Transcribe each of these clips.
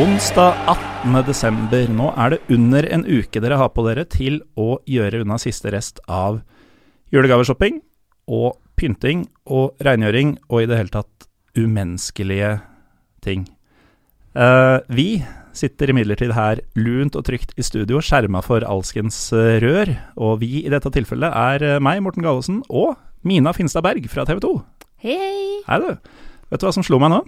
Onsdag 18. desember. Nå er det under en uke dere har på dere til å gjøre unna siste rest av julegaveshopping og pynting og rengjøring og i det hele tatt umenneskelige ting. Uh, vi sitter imidlertid her lunt og trygt i studio, skjerma for alskens eh, rør. Og vi i dette tilfellet er eh, meg, Morten Gallosen, og Mina Finstad Berg fra TV 2. Hei, hei. Hei, du. Vet du hva som slo meg nå?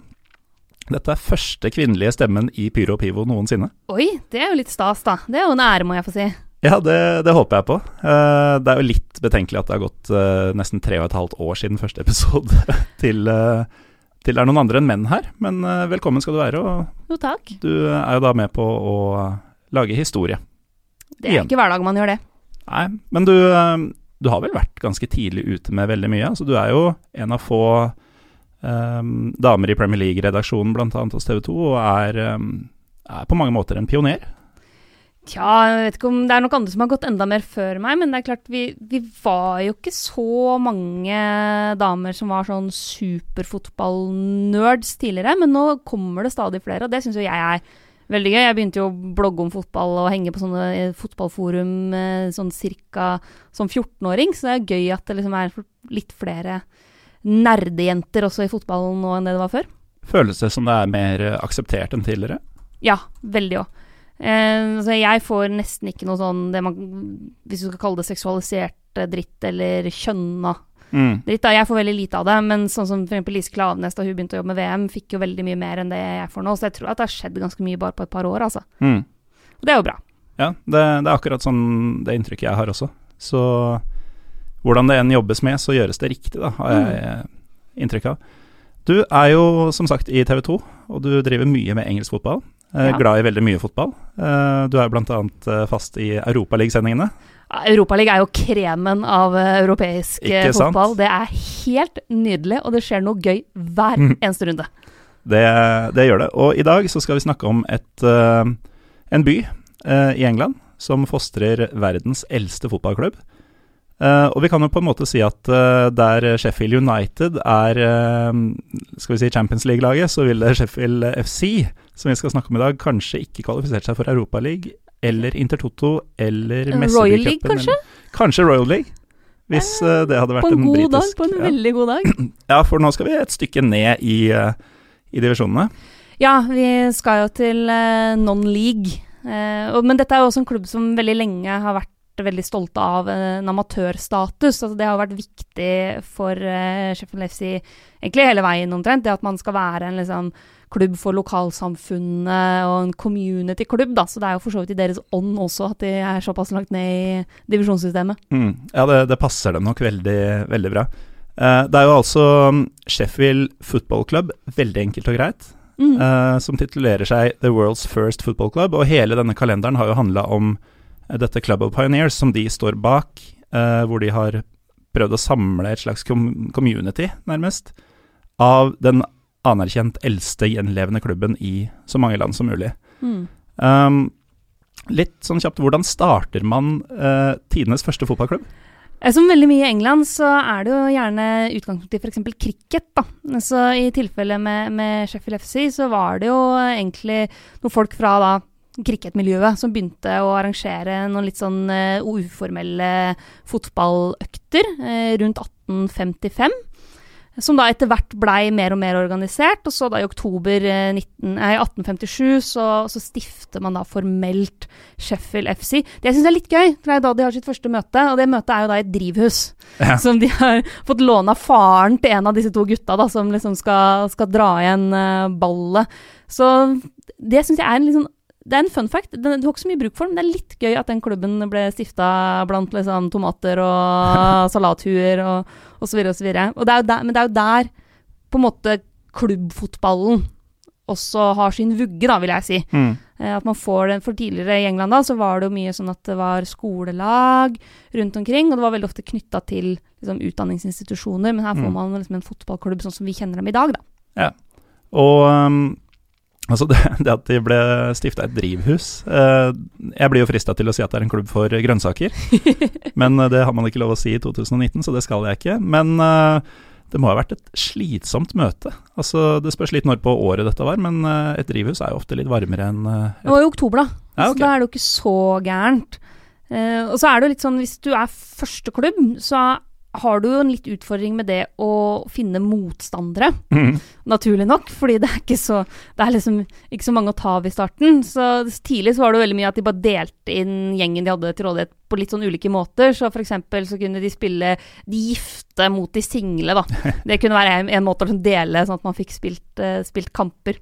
Dette er første kvinnelige stemmen i Pyro Pivo noensinne. Oi, det er jo litt stas, da. Det er jo en ære, må jeg få si. Ja, det, det håper jeg på. Eh, det er jo litt betenkelig at det har gått eh, nesten tre og et halvt år siden første episode til, eh, til det er noen andre enn menn her. Men velkommen skal du være, og Jo, takk. du er jo da med på å lage historie. Det er Igjen. ikke hver dag man gjør det. Nei, men du, du har vel vært ganske tidlig ute med veldig mye? Altså, du er jo en av få eh, damer i Premier League-redaksjonen, bl.a. hos TV 2, og er, um, er på mange måter en pioner. Tja, jeg vet ikke om det er nok andre som har gått enda mer før meg, men det er klart, vi, vi var jo ikke så mange damer som var sånn superfotballnerds tidligere, men nå kommer det stadig flere, og det syns jo jeg er veldig gøy. Jeg begynte jo å blogge om fotball og henge på sånne eh, fotballforum eh, sånn cirka som 14-åring, så det er gøy at det liksom er litt flere nerdejenter også i fotballen nå enn det det var før. Føles det som det er mer eh, akseptert enn tidligere? Ja, veldig òg. Eh, altså jeg får nesten ikke noe sånn det man Hvis du skal kalle det seksualisert eh, dritt eller kjønna Mm. dritt. da, Jeg får veldig lite av det, men sånn som eksempel Lise Klaveness da hun begynte å jobbe med VM, fikk jo veldig mye mer enn det jeg får nå. Så jeg tror at det har skjedd ganske mye bare på et par år, altså. Mm. Og det er jo bra. Ja, det, det er akkurat sånn det inntrykket jeg har også. Så hvordan det enn jobbes med, så gjøres det riktig, da, har jeg mm. inntrykk av. Du er jo som sagt i TV 2, og du driver mye med engelsk fotball. Eh, Ja. Glad i veldig mye fotball. Eh, du er bl.a. Fast i Europaligasendingene. Europaligaen er jo kremen av europeisk Ikke fotball. sant? Det er helt nydelig, og det skjer noe gøy hver Mhm. eneste runde. Det, det gjør det. Og i dag så skal vi snakke om et, en by i England som fostrer verdens eldste fotballklubb. Eh, og vi kan jo på en måte si at uh, der Sheffield United er uh, skal vi si Champions League-laget, så ville Sheffield FC, som vi skal snakke om i dag, kanskje ikke kvalifisert seg for Europaligaen eller Intertoto eller Royal. League, kanskje? eller- Kanskje Royal League, hvis det hadde vært en en god britisk dag, på en ja. veldig god dag. ja, for nå skal vi et stykke ned i, i divisjonene. Ja, vi skal jo til non-league. Men dette er jo også en klubb som veldig lenge har vært veldig stolte av eh, en amatørstatus. Altså, det har vært viktig for uh, Sheffield FC egentlig hele veien omtrent. Det at man skal være en liksom, klubb for lokalsamfunnet og en community-klubb. Så det er jo for så vidt i deres ånd også at de er såpass langt ned i divisjonssystemet. Mm. Ja, det, det passer dem nok veldig, veldig bra. Uh, det er jo altså mm, Sheffield Football Club, veldig enkelt og greit, Mm. Uh, som titulerer seg The World's First Football Club. Og hele denne kalenderen har jo handla om eh, dette Club of Pioneers, som de står bak, eh, hvor de har prøvd å samle et slags community, nærmest, av den anerkjent eldste gjenlevende klubben i så mange land som mulig. Mm. Um, litt sånn kjapt, hvordan starter man eh, tidenes første fotballklubb? Eh, Som veldig mye i England, så er det jo gjerne utgangspunkt i f.eks. cricket. da. Så i tilfelle med, med Sheffield FC, så var det jo egentlig noen folk fra da cricketmiljøet som begynte å arrangere noen litt sånn uh, uformelle fotballøkter uh, rundt 1855. Som da etter hvert blei mer og mer organisert. Og så da i oktober eh, 19, nei, 1857 så, så stifter man da formelt Sheffield FC. Det jeg syns er litt gøy, for det er da de har sitt første møte, og det møtet er jo da i et drivhus. Ja. Som de har fått låne av faren til en av disse to gutta, da, som liksom skal, skal dra igjen uh, ballet. Så det syns jeg er en litt sånn det er en fun fact. Den, du har ikke så mye bruk for den, men det er litt gøy at den klubben ble stifta blant liksom, tomater og salathuer og osv. osv. Og det jo der, men det er jo der på en måte klubbfotballen også har sin vugge, da, vil jeg si. Mm. Eh, At man får den, For tidligere i England da, så var det jo mye sånn at det var skolelag rundt omkring, og det var veldig ofte knytta til liksom, utdanningsinstitusjoner, men her får Mm. man liksom en fotballklubb sånn som vi kjenner dem i dag, da. Ja. Og um, altså det, det at de ble stifta et drivhus eh, Jeg blir jo frista til å si at det er en klubb for grønnsaker, men eh, det har man ikke lov å si i 2019, så det skal jeg ikke. Men eh, Det må ha vært et slitsomt møte. Altså, Det spørs litt når på året dette var, men eh, et drivhus er jo ofte litt varmere enn eh, et Det var i oktober, da. Ja, Så da er det jo ikke så gærent. Eh, og så er det jo litt sånn, hvis du er første klubb, så har du jo en litt utfordring med det å finne motstandere. mm. Naturlig nok, fordi det er ikke så Det er liksom ikke så mange å ta av i starten. Så tidlig så var det veldig mye at de bare delte inn gjengen de hadde til rådighet på litt sånn ulike måter. Så for eksempel så kunne de spille de gifte mot de single, da. Det kunne være en, en måte å liksom dele, sånn at man fikk spilt, eh, spilt kamper.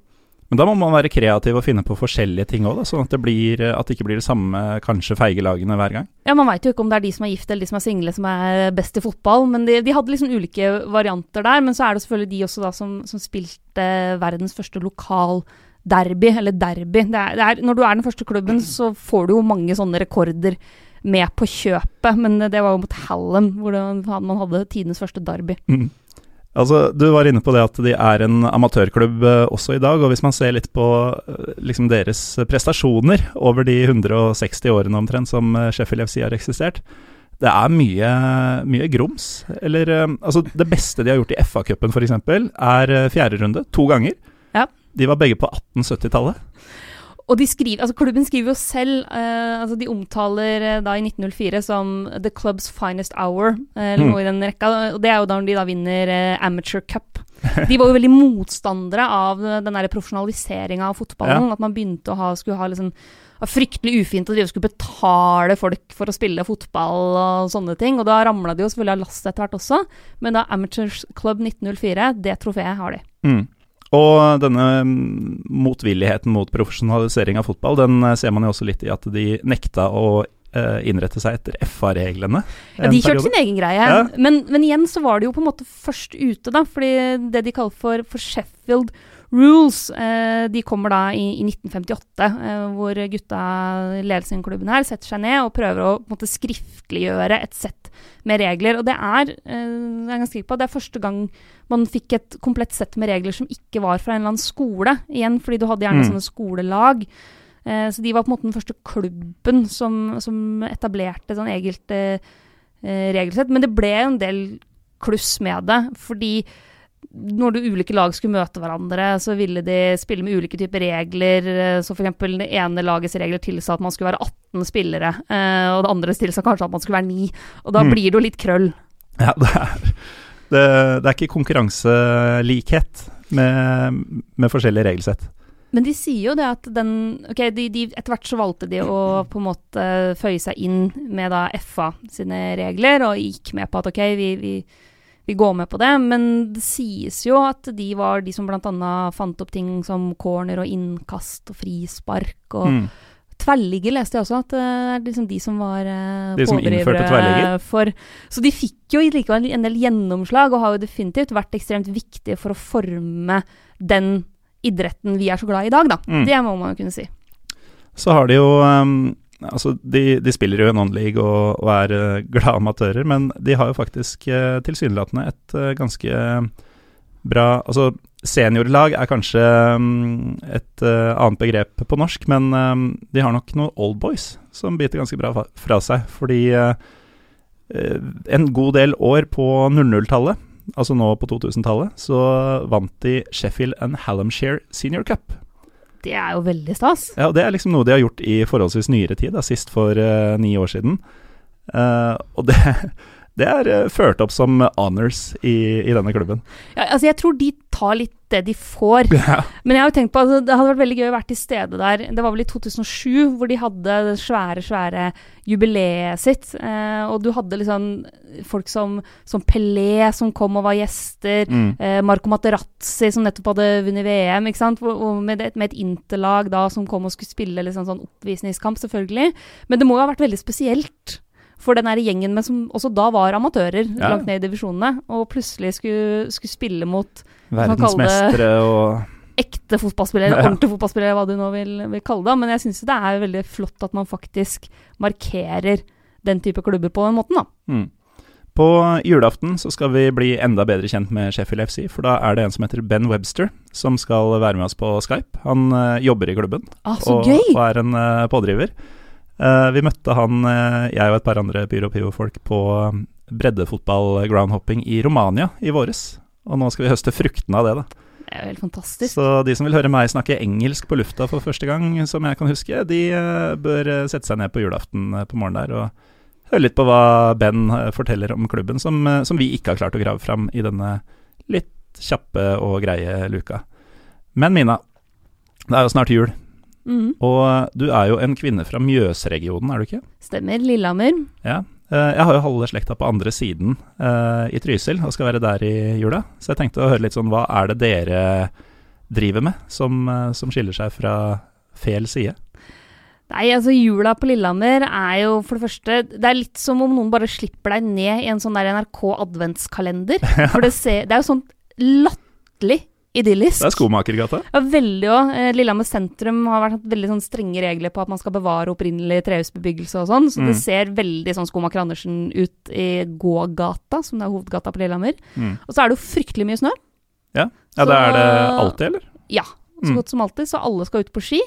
Men da må man være kreativ og finne på forskjellige ting òg, sånn at det, blir, at det ikke blir det samme kanskje feige lagene hver gang. Ja, Man veit jo ikke om det er de som er gift eller de som er single som er best i fotball, men de, de hadde liksom ulike varianter der. Men så er det selvfølgelig de også da som, som spilte verdens første lokalderby, eller derby. Det er, det er, når du er den første klubben, så får du jo mange sånne rekorder med på kjøpet, men det var jo mot Hallam, hvor det, man hadde tidenes første derby. Mhm. Altså, Du var inne på det at de er en amatørklubb eh, også i dag, og hvis man ser litt på eh, liksom deres prestasjoner over de 160 årene omtrent som eh, Sheffield FC har eksistert, det er mye, mye grums. Eller altså, det beste de har gjort i FA-cupen f.eks., er fjerde runde, to ganger. Ja. De var begge på 1870-tallet. Og de skriver, altså klubben skriver jo selv eh, altså De omtaler eh, da i 1904 som 'the club's finest hour', eh, eller Mm. noe i den rekka. Og det er jo da når de da vinner eh, amateur cup. De var jo veldig motstandere av eh, den der profesjonaliseringa av fotballen. At man begynte å ha, skulle ha liksom fryktelig ufint å drive og skulle betale folk for å spille fotball og sånne ting. Og da ramla de jo selvfølgelig av lasset etter hvert også. Men da Amateurs Club 1904, det trofeet har de. Mm. Og denne mm, motvilligheten mot profesjonalisering av fotball, den eh, ser man jo også litt i at de nekta å eh, innrette seg etter FA-reglene. Ja, de kjørte sin egen greie. Ja. Men, men igjen så var de jo på en måte først ute, da. Fordi det de kaller for, for Sheffield Rules, eh, de kommer da i, i 1958, eh, hvor gutta, ledelsen i klubben her, setter seg ned og prøver å måte skriftliggjøre et sett med regler. Og det er, eh, er på, det er første gang man fikk et komplett sett med regler som ikke var fra en eller annen skole. Igjen fordi du hadde gjerne Mm. sånne skolelag. Så de var på en måte den første klubben som, som etablerte sånn eget regelsett. Men det ble en del kluss med det, fordi når de ulike lag skulle møte hverandre, så ville de spille med ulike typer regler. eh, Så eksempel det ene lagets regler tilsa at man skulle være 18 spillere, eh, og det andre tilsa kanskje at man skulle være 9. Og da Mm. blir det jo litt krøll. Ja, det er, det, det er ikke konkurranselikhet med, med forskjellige regelsett. Men de sier jo det at den Ok, de, de, etter hvert så valgte de å på en måte føye seg inn med da FA sine regler, og gikk med på at ok, vi, vi, vi går med på det. Men det sies jo at de var de som annet fant opp ting som corner og innkast og frispark og Mm. Tverrligger leste jeg også, at det er liksom de som var eh, De som pådrivere? For, så de fikk jo likevel en del gjennomslag, og har jo definitivt vært ekstremt viktige for å forme den idretten vi er så glad i i dag, da. Mm. Det må man jo kunne si. Så har de jo um, Altså, de, de spiller jo i non-league og, og er uh, glade amatører, men de har jo faktisk uh, tilsynelatende et uh, ganske bra Altså, seniorlag er kanskje um, et annet begrep på norsk, men de har nok noen oldboys som biter ganske bra fra seg. Fordi en god del år på 00-tallet, altså nå på 2000-tallet, så vant de Sheffield and Hallamshire Senior Cup. Det er jo veldig stas. Ja, og det er liksom noe de har gjort i forholdsvis nyere tid, da, sist for uh, ni år siden. Uh, og det, det er eh, ført opp som honors i, i denne klubben. Ja, altså jeg tror de tar litt det de får. Men jeg har jo tenkt på, altså, det hadde vært veldig gøy å være til stede der. Det var vel i 2007 hvor de hadde det svære, svære jubileet sitt. Eh, og du hadde liksom folk som, som Pelé som kom og var gjester. Mm. Eh, Marco Materazzi som nettopp hadde vunnet VM, ikke sant? Med, et, med et interlag da som kom og skulle spille liksom sånn oppvisningskamp, selvfølgelig. Men det må jo ha vært veldig spesielt for den her gjengen med som også da var amatører Ja. langt ned i divisjonene, og plutselig skulle, skulle spille mot Verdensmestere og ekte fotballspillere, Ja. ordentlige fotballspillere, hva du nå vil, vil kalle det. Men jeg syns det er veldig flott at man faktisk markerer den type klubber på den måten, da. mm. På julaften så skal vi bli enda bedre kjent med Sheffield FC, for da er det en som heter Ben Webster, som skal være med oss på Skype. Han eh, jobber i klubben Ah, og, og er en eh, pådriver. Eh, vi møtte han, eh, jeg og et par andre Pyro Pivo-folk, på um, breddefotball-groundhopping i Romania i våres. Og nå skal vi høste fruktene av det, da. Det er jo helt fantastisk. Så de som vil høre meg snakke engelsk på lufta for første gang, som jeg kan huske, de eh, bør sette seg ned på julaften på morgenen der og høre litt på hva Ben forteller om klubben, som, som vi ikke har klart å grave fram i denne litt kjappe og greie luka. Men Mina, det er jo snart jul, Mhm. og eh, du er jo en kvinne fra Mjøsregionen, er du ikke? Stemmer. Lillehammer. Ja. Eh, Jeg har jo halve slekta på andre siden eh, i Trysil og skal være der i jula. Så jeg tenkte å høre litt sånn hva er det dere driver med som, som skiller seg fra fel side? Nei, altså jula på Lillehammer er jo for det første Det er litt som om noen bare slipper deg ned i en sånn der NRK adventskalender. For det, ser, det er jo sånn latterlig idyllisk. Det er Skomakergata. Ja, veldig òg. Eh, Lillehammer sentrum har vært veldig sånn strenge regler på at man skal bevare opprinnelig trehusbebyggelse og sånn, så Mm. det ser veldig sånn Skomaker Andersen ut i gågata, som det er hovedgata på Lillehammer. Mm. Og så er det jo fryktelig mye snø. Ja, det er det alltid, eller? Ja, så Mm. godt som alltid, så alle skal ut på ski.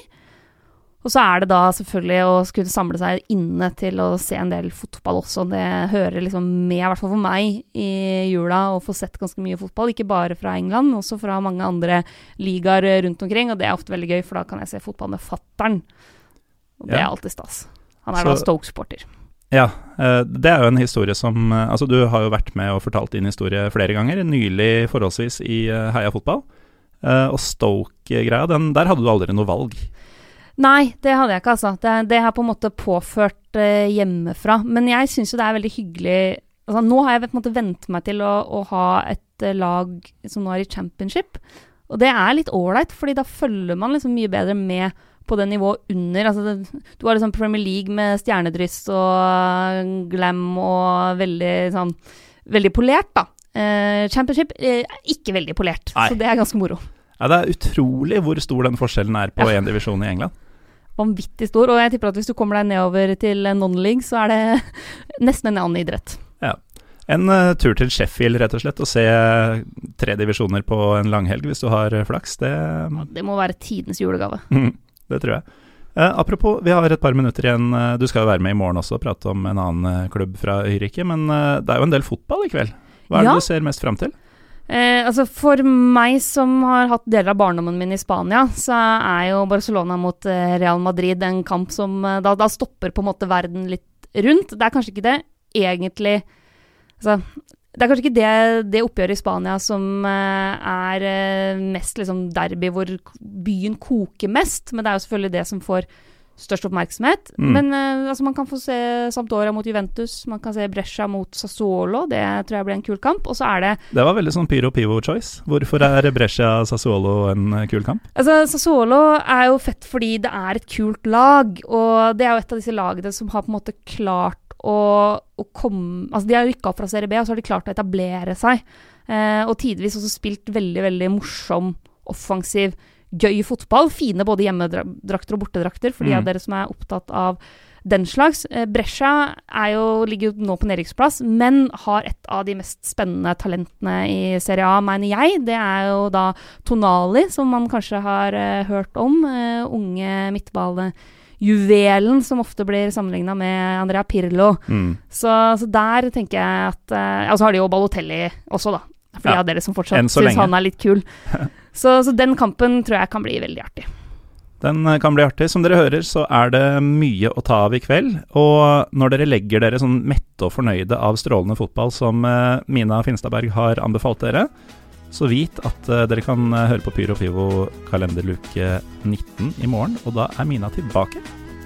Og så er det da selvfølgelig å skulle samle seg inne til å se en del fotball også. Det hører liksom med, i hvert fall for meg, i jula å få sett ganske mye fotball. Ikke bare fra England, men også fra mange andre ligaer rundt omkring. Og det er ofte veldig gøy, for da kan jeg se fotball med fattern. Og det Ja. er alltid stas. Han er Så- da Stoke-sporter. Ja, eh, det er jo en historie som eh, Altså, du har jo vært med og fortalt din historie flere ganger, nylig forholdsvis i eh, Heia fotball. Og Stoke-greia, der hadde du aldri noe valg. Nei, det hadde jeg ikke, altså. Det, det har på en måte påført eh, hjemmefra. Men jeg syns jo det er veldig hyggelig altså, Nå har jeg på en måte vent meg til å, å ha et eh, lag som nå er i championship. Og det er litt ålreit, fordi da følger man liksom mye bedre med på det nivået under. Altså det, du har liksom Premier League med stjernedryss og glam og veldig sånn Veldig polert, da. Eh, championship eh, er ikke veldig polert, Nei. så det er ganske moro. Ja, Det er utrolig hvor stor den forskjellen er på Ja. én divisjon i England. Vanvittig stor. Og jeg tipper at hvis du kommer deg nedover til non-league, så er det nesten en annen idrett. Ja. En uh, tur til Sheffield, rett og slett, og se tre divisjoner på en langhelg hvis du har eh, flaks. Det, Det må være tidenes julegave. det tror jeg. Uh, apropos, vi har et par minutter igjen. Du skal jo være med i morgen også og prate om en annen klubb fra øyriket, men uh, det er jo en del fotball i kveld. Hva er det Ja. du ser mest fram til? Eh, altså For meg som har hatt deler av barndommen min i Spania, så er jo Barcelona mot eh, Real Madrid en kamp som eh, da, da stopper på en måte verden litt rundt. Det er kanskje ikke det egentlig Altså, det er kanskje ikke det, det oppgjøret i Spania som eh, er mest liksom derby hvor byen koker mest, men det er jo selvfølgelig det som får størst oppmerksomhet. Mm. Men uh, altså, man kan få se Sampdoria mot Juventus, man kan se Brescia mot Sassuolo, det tror jeg blir en kul kamp. Og så er det Det var veldig sånn pyro pivo choice. Hvorfor er Brescia Sassuolo en eh, kul kamp? Altså, Sassuolo er jo fett fordi det er et kult lag, og det er jo et av disse lagene som har på en måte klart å, å komme Altså, de har rykka opp fra Serie B, og så har de klart å etablere seg. Eh, og tidvis også spilt veldig, veldig morsom, offensiv, gøy fotball. Fine både hjemmedrakter og bortedrakter, for de Mm. av dere som er opptatt av den slags. Eh, Brescia er jo, ligger jo nå på nedrykksplass, men har et av de mest spennende talentene i Serie A, mener jeg. Det er jo da Tonali, som man kanskje har uh, hørt om. Uh, unge midtballejuvelen som ofte blir sammenligna med Andrea Pirlo. Mm. Så, så der tenker jeg at uh, Og så har de jo Balotelli også, da. For de av dere som fortsatt syns han er litt kul. så, så den kampen tror jeg kan bli veldig artig. Den eh, kan bli artig. Som dere hører, så er det mye å ta av i kveld. Og når dere legger dere sånn mette og fornøyde av strålende fotball som eh, Mina Finstadberg har anbefalt dere, så vit at eh, dere kan høre på Pyro Fivo kalenderluke 19 i morgen. Og da er Mina tilbake.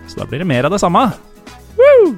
Så da blir det mer av det samme. Woo!